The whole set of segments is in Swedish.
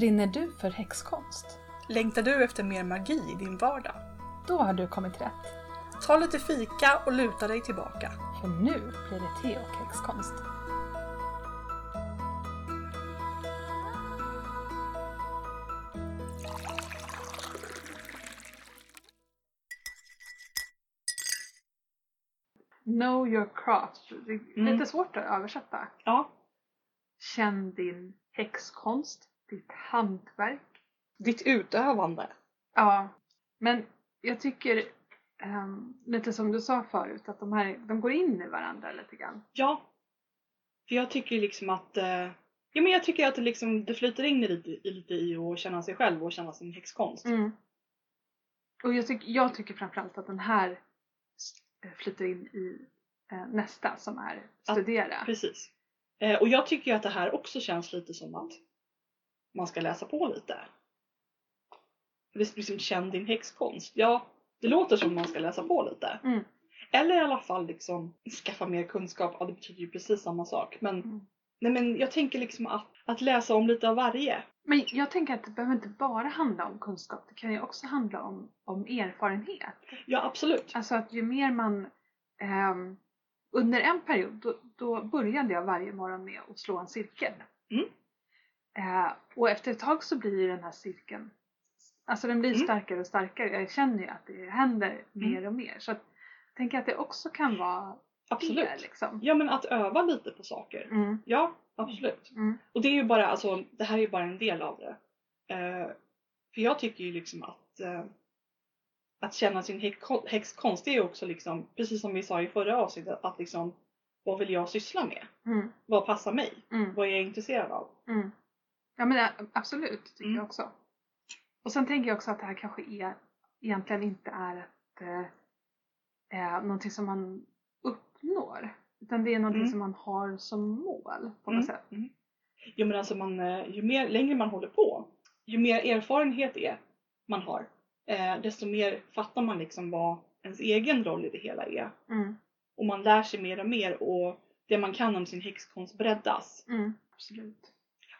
Brinner du för häxkonst? Längtar du efter mer magi i din vardag? Då har du kommit rätt. Ta lite fika och luta dig tillbaka. För nu blir det te och häxkonst. Know your craft. Det är Mm. lite svårt att översätta. Ja. Känn din häxkonst, ditt hantverk. Ditt utövande. Ja, men jag tycker ehm, lite som du sa förut att de här de går in i varandra lite grann. Ja. För jag tycker liksom att eh, Ja men jag tycker att det liksom det flyter in lite, i- lite i att känna sig själv och känna sin häxkonst. Mm. Och jag, tyck, jag tycker framförallt att den här eh, flyter in i eh, nästa som är Att- studera. Precis. Eh, och jag tycker att det här också känns lite som att man ska läsa på lite. Liksom känn din häxkonst. Ja, det låter som man ska läsa på lite. Mm. Eller i alla fall liksom skaffa mer kunskap. Ja, det betyder ju precis samma sak. Men, Mm. nej, men jag tänker liksom att, att läsa om lite av varje. Men jag tänker att det behöver inte bara handla om kunskap, det kan ju också handla om, om erfarenhet. Ja, absolut. Alltså att ju mer man ehm, under en period då, då började jag varje morgon med att slå en cirkel. Mm. Eh, och efter ett tag så blir den här cirkeln Alltså den blir Mm. starkare och starkare. Jag känner ju att det händer mer och mer. Så att, jag tänker att det också kan vara Absolut. det liksom. Ja, men att öva lite på saker. Mm. Ja, absolut. Mm. Och det är ju bara, alltså, det här är ju bara en del av det. Eh, för jag tycker ju liksom att eh, att känna sin häx- häxkonst är ju också liksom, precis som vi sa i förra avsnittet, att liksom vad vill jag syssla med? Mm. Vad passar mig? Mm. Vad är jag intresserad av? Mm. Ja men ä- absolut, tycker Mm. jag också. Och sen tänker jag också att det här kanske är, egentligen inte är ett, eh, eh, någonting som man uppnår. Utan det är någonting Mm. som man har som mål på Mm. något sätt. Mm. Jo men alltså man, eh, ju mer, längre man håller på, ju mer erfarenhet är man har, eh, desto mer fattar man liksom vad ens egen roll i det hela är. Mm. Och man lär sig mer och mer och det man kan om sin häxkonst breddas. Mm. Absolut.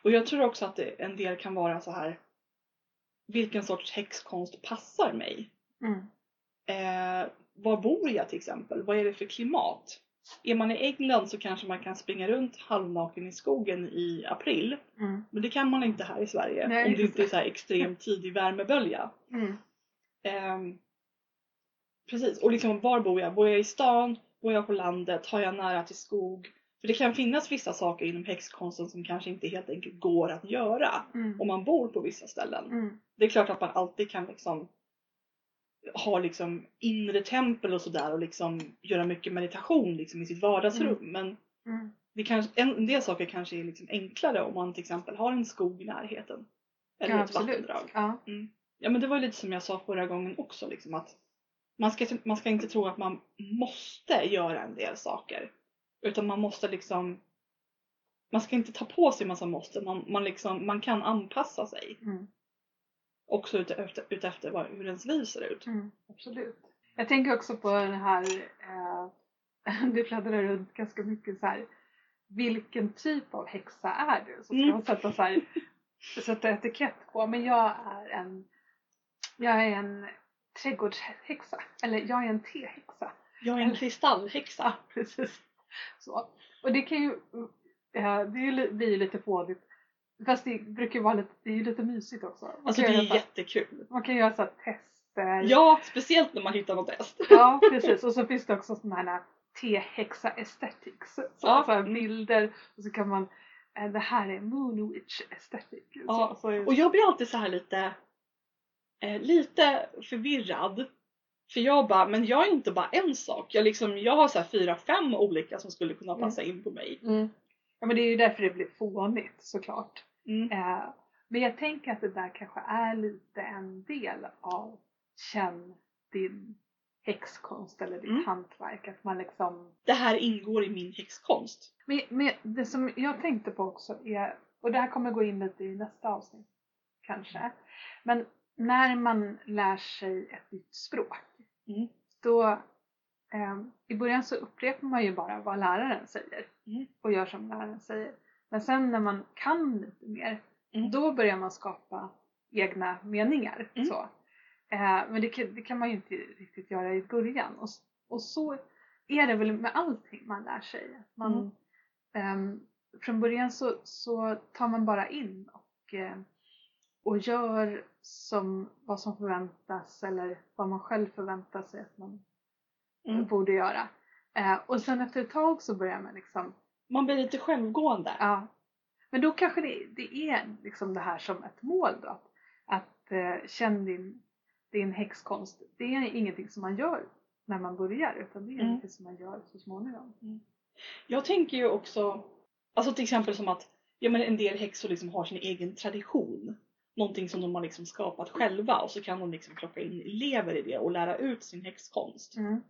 Och jag tror också att det, en del kan vara så här. Vilken sorts häxkonst passar mig? Mm. Eh, var bor jag till exempel? Vad är det för klimat? Är man i England så kanske man kan springa runt halvnaken i skogen i april. Mm. Men det kan man inte här i Sverige Nej, om det inte är så här extremt tidig värmebölja. Mm. Ehm, precis, och liksom var bor jag? Bor jag i stan? Bor jag på landet? Har jag nära till skog? För det kan finnas vissa saker inom häxkonsten som kanske inte helt enkelt går att göra Mm. om man bor på vissa ställen. Mm. Det är klart att man alltid kan liksom ha liksom inre tempel och sådär och liksom göra mycket meditation liksom i sitt vardagsrum. Men Mm. det kanske, en, en del saker kanske är liksom enklare om man till exempel har en skog i närheten. Eller Ja, ett absolut. vattendrag. Ja. Ja men det var lite som jag sa förra gången också liksom att man ska, man ska inte tro att man måste göra en del saker. Utan man måste liksom man ska inte ta på sig massa måste, man, man, liksom, man kan anpassa sig. Mm. Också utefter, utefter vad, hur ens liv ser ut. Mm. Absolut. Jag tänker också på den här, eh, det fladdrar runt ganska mycket så här. Vilken typ av häxa är du? Så ska Mm. man sätta, så här, sätta etikett på. Men jag är en, jag är en trädgårdshäxa. Eller jag är en tehäxa. Jag är en kristallhäxa. Precis. Så. Och det kan ju, eh, det är blir ju lite fånigt. Fast det brukar ju vara lite, det är ju lite mysigt också. Man Alltså det är göra jättekul. Man kan göra så tester. Ja, speciellt när man hittar något test. Ja, precis. Och så finns det också sådana här T-hexa aesthetics. Så, Ja. så här bilder och så kan man eh, det här är Moon Witch aesthetic. Ja, Så, så, Och jag blir alltid så här lite, eh, lite förvirrad. För jag bara, men jag är inte bara en sak. Jag, liksom, jag har så fyra, fem olika som skulle kunna passa in på mig. mm. Ja men det är ju därför det blir fånigt såklart. Mm. Eh, men jag tänker att det där kanske är lite en del av känn din häxkonst eller ditt Mm. hantverk. Att man liksom Det här ingår i min häxkonst. Men, men det som jag tänkte på också är, och det här kommer gå in lite i nästa avsnitt kanske, men när man lär sig ett nytt språk Mm. då eh, i början så upprepar man ju bara vad läraren säger Mm. och gör som läraren säger. Men sen när man kan lite mer Mm. Då börjar man skapa egna meningar. Mm. Så. Eh, men det kan, det kan man ju inte riktigt göra i början. Och, och så är det väl med allting man lär sig. Man, Mm. ehm, från början så, så tar man bara in och, eh, och gör som, vad som förväntas eller vad man själv förväntar sig att man Mm. borde göra. Eh, och sen efter ett tag så börjar man liksom, Man blir lite självgående. ja. Men då kanske det, det är liksom det här som ett mål då. Att, att eh, känn din, din häxkonst. Det är ingenting som man gör när man börjar utan det är Mm. någonting som man gör så småningom. Jag tänker ju också, alltså till exempel som att ja, men en del häxor liksom har sin egen tradition. Någonting som de har liksom skapat själva och så kan de liksom plocka in elever i det och lära ut sin häxkonst. Mm.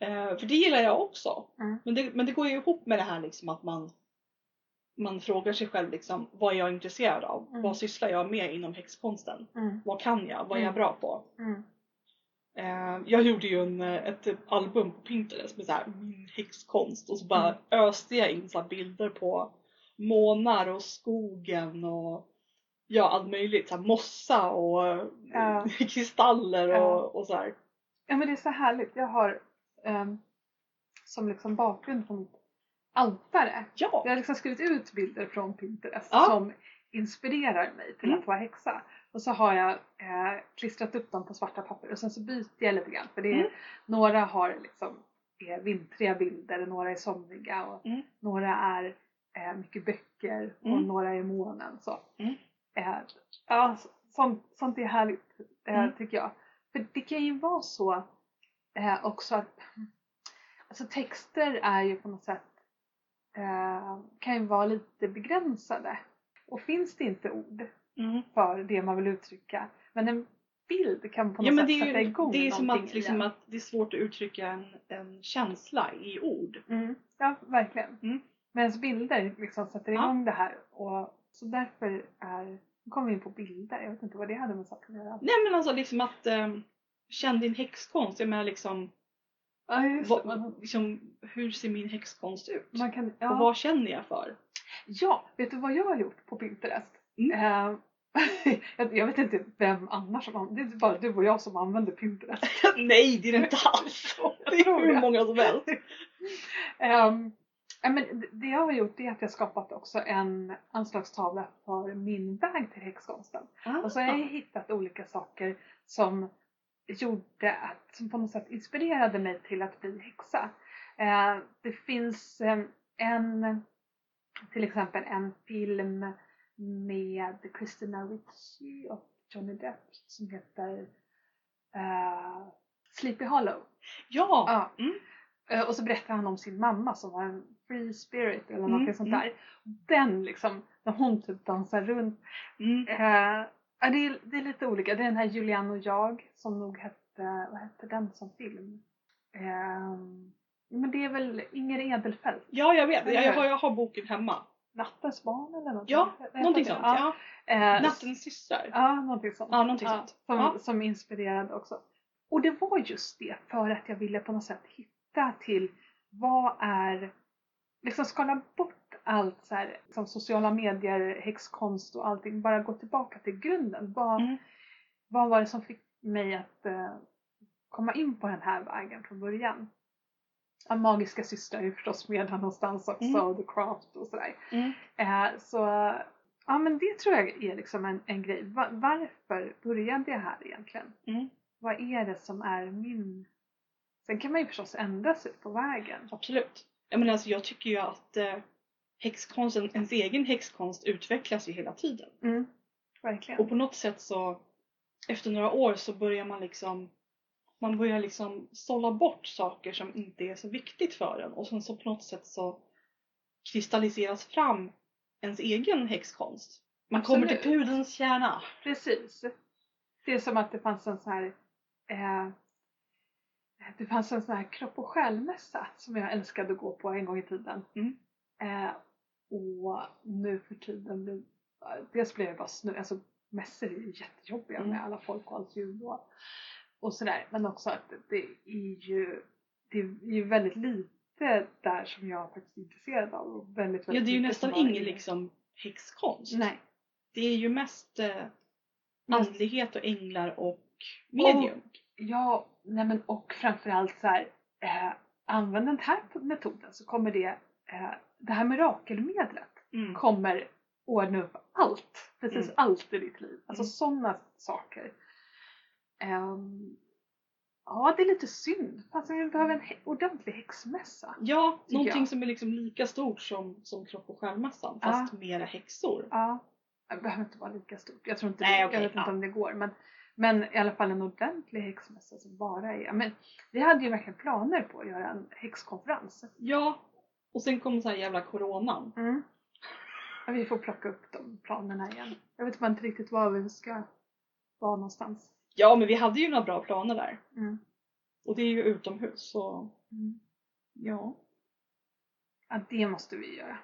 Eh, för det gillar jag också. Mm. Men, det, men det går ju ihop med det här liksom att man, man frågar sig själv liksom, vad är jag intresserad av? Mm. Vad sysslar jag med inom häxkonsten? Mm. Vad kan jag? Vad är jag Mm. bra på? Mm. Eh, jag gjorde ju en, eh, ett album på Pinterest med så här, min häxkonst och så bara öste jag in så bilder på månar och skogen och ja, allt möjligt. Så här, mossa och eh, Ja. kristaller och, Ja. och så här. Ja men det är så härligt. Jag har ehm, som liksom bakgrund på mitt altare. Jag Ja! har liksom skrivit ut bilder från Pinterest Ja. som inspirerar mig till Mm. att vara häxa. Och så har jag eh, klistrat upp dem på svarta papper och sen så byter jag lite grann. För det är, Mm. några har liksom är vintriga bilder, några är somriga och Mm. några är eh, mycket böcker och Mm. några är månen. Så. Eh, ja, så- sånt, sånt är härligt eh, Mm. tycker jag. För det kan ju vara så eh, också att alltså texter är ju på något sätt eh, kan ju vara lite begränsade. Och finns det inte ord Mm. för det man vill uttrycka men en bild kan på något Ja men sätt sätta ju igång det är som någonting att, liksom, att det är svårt att uttrycka en, en känsla i ord. Mm, ja, verkligen. Mm. Medan bilder liksom sätter Ja. igång det här. Och, så därför är, nu kommer vi in på bilder, jag vet inte vad det hade med saken att göra. Nej men alltså liksom att um, känn din häxkonst. Jag menar liksom, Ja, det. vad, Man, liksom hur ser min häxkonst ut? man kan, Och ja. vad känner jag för? ja, vet du vad jag har gjort på Pinterest? Mm. Eh, jag, vet inte vem annars som använder, det är bara du och jag som använder Pinterest. Nej det är det inte alls! Det är hur många som helst. Um, ja, men det- jag har gjort är att jag skapat också en anslagstavla för min väg till häxkonsten. Och så har jag hittat olika saker som gjorde att, som på något sätt inspirerade mig till att bli häxa. Eh, det finns eh, en, till exempel en film med Christina Ricci och Johnny Depp som heter eh, Sleepy Hollow. Ja! Ja. Mm. Eh, Och så berättar han om sin mamma som var en free spirit eller Mm, någonting sånt mm. där. Den liksom, när hon typ dansar runt. Mm. Eh, det, är, det är lite olika. Det är den här Julian och jag som nog hette, vad hette den som film? Eh, men det är väl Inger Edelfelt, Ja jag vet, jag, jag, har, jag har boken hemma. Nattens barn eller något Ja, någonting sånt. Ja. Eh, Nattens systrar. Ja, någonting sånt. Ja, någonting sånt. Som, Ja. som inspirerade också. Och det var just det för att jag ville på något sätt hitta till vad är, liksom skala bort allt så här, som sociala medier, häxkonst och allting. Bara gå tillbaka till grunden. Vad, Mm. vad var det som fick mig att eh, komma in på den här vägen från början? Ja, Magiska systrar är ju förstås med här någonstans också, Mm. och The Craft och sådär. Mm. Eh, så ja men det tror jag är liksom en, en grej. Va- varför började jag här egentligen? Mm. Vad är det som är min... Sen kan man ju förstås ändra sig på vägen. Absolut. Jag, menar, alltså, jag tycker ju att eh, häxkonsten, ens egen häxkonst utvecklas ju hela tiden. Mm. Verkligen. Och på något sätt så efter några år så börjar man liksom man börjar liksom sålla bort saker som inte är så viktigt för en och sen så på något sätt så kristalliseras fram ens egen häxkonst. Man kommer till Absolut. pudelns kärna. Precis. Det är som att det fanns en sån här eh, det fanns en sån här kropp och själmässa som jag älskade att gå på en gång i tiden. Mm. Eh, och nu för tiden blir dels blir det bara snö, alltså mässor är ju jättejobbiga Mm. med alla folk och allt och, och sådär. Men också att det är ju, det är ju väldigt lite där som jag faktiskt är intresserad av. Och väldigt, Ja, väldigt det är ju nästan ingen liksom häxkonst. Nej. Det är ju mest eh, andlighet och änglar och medium. Ja, nej men och framförallt så här, eh, använd den här metoden så kommer det, eh, det här mirakelmedlet Mm. kommer ordna upp allt, precis Mm. allt i ditt liv. Alltså Mm. sådana saker. Ehm, ja, det är lite synd. Fast vi behöver en he- ordentlig häxmässa. Ja, någonting jag. som är liksom lika stort som, som kropp och själmässan fast mera häxor. Ja, det behöver inte vara lika stort. Jag tror inte Nej, det, okej, jag vet ja. inte om det går. Men, men i alla fall en ordentlig häxmässa som bara är... Men vi hade ju verkligen planer på att göra en häxkonferens. Ja, och sen kom så här jävla coronan. Mm. Ja, vi får plocka upp de planerna igen. Jag vet bara inte riktigt var vi ska vara någonstans. Ja, men vi hade ju några bra planer där. Mm. Och det är ju utomhus så Mm. ja. Ja, det måste vi göra.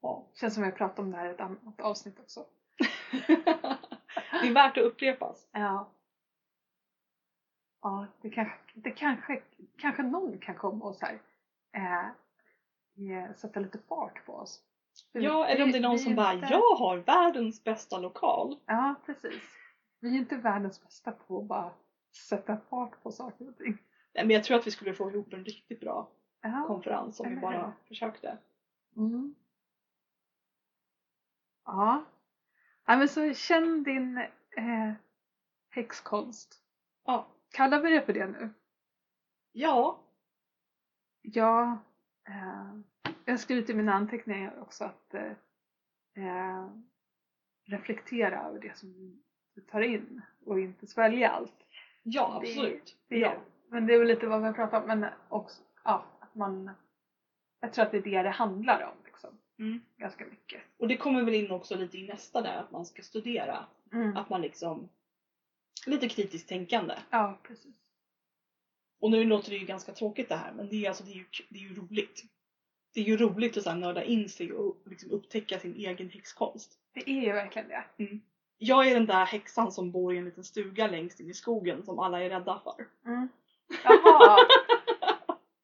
ja. Känns som vi har pratat om det här i ett annat avsnitt också. det är värt att upprepas. Ja. Ja, det kanske, det kanske, kanske någon kan komma och så här, eh, sätta lite fart på oss. För Ja, vi- eller om det är någon som bara inte- jag har världens bästa lokal. Ja, precis. Vi är inte världens bästa på att bara sätta fart på saker och ting. Nej, men jag tror att vi skulle få ihop en riktigt bra Ja. konferens om vi bara försökte. Mm. Ja. Ja. men så känn din eh, häxkonst. Ja. Kallar vi det för det nu? Ja. Ja. Eh, jag har skrivit i mina anteckningar också att eh, eh, reflektera över det som du tar in och inte svälja allt. Ja, Det- absolut. Det, ja. Men det är väl lite vad vi har pratat om. Men också ja, att man... Jag tror att det är det det handlar om. Mm. ganska mycket. Och det kommer väl in också lite i nästa där att man ska studera. Mm. Att man liksom lite kritiskt tänkande. Ja, precis. Och nu låter det ju ganska tråkigt det här men det är, alltså, det är, ju, det är ju roligt. Det är ju roligt att så här, nörda in sig och liksom upptäcka sin egen häxkonst. Det är ju verkligen det. Jag är den där häxan som bor i en liten stuga längst in i skogen som alla är rädda för. Mm. Jaha!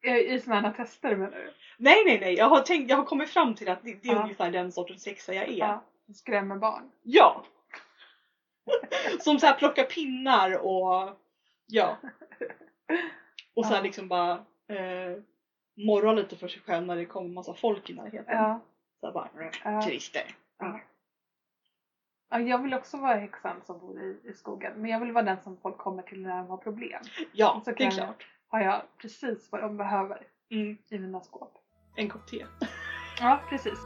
I, I sådana här tester menar du? Nej nej nej, jag har, tänkt, jag har kommit fram till att det, det är Ja. ungefär den sortens häxa jag är. Ja. Skrämmer barn. Ja! Som så här plockar pinnar och ja. Och så här Ja. liksom bara eh, morrar lite för sig själv när det kommer massa folk i närheten. Ja. Så här bara Ja. Christer. Ja. ja. Jag vill också vara häxan som bor i, i skogen. Men jag vill vara den som folk kommer till när de har problem. Ja, Så det är kan jag- klart. Har jag precis vad de behöver Mm. i mina skåp. En kopp te. Ja, precis.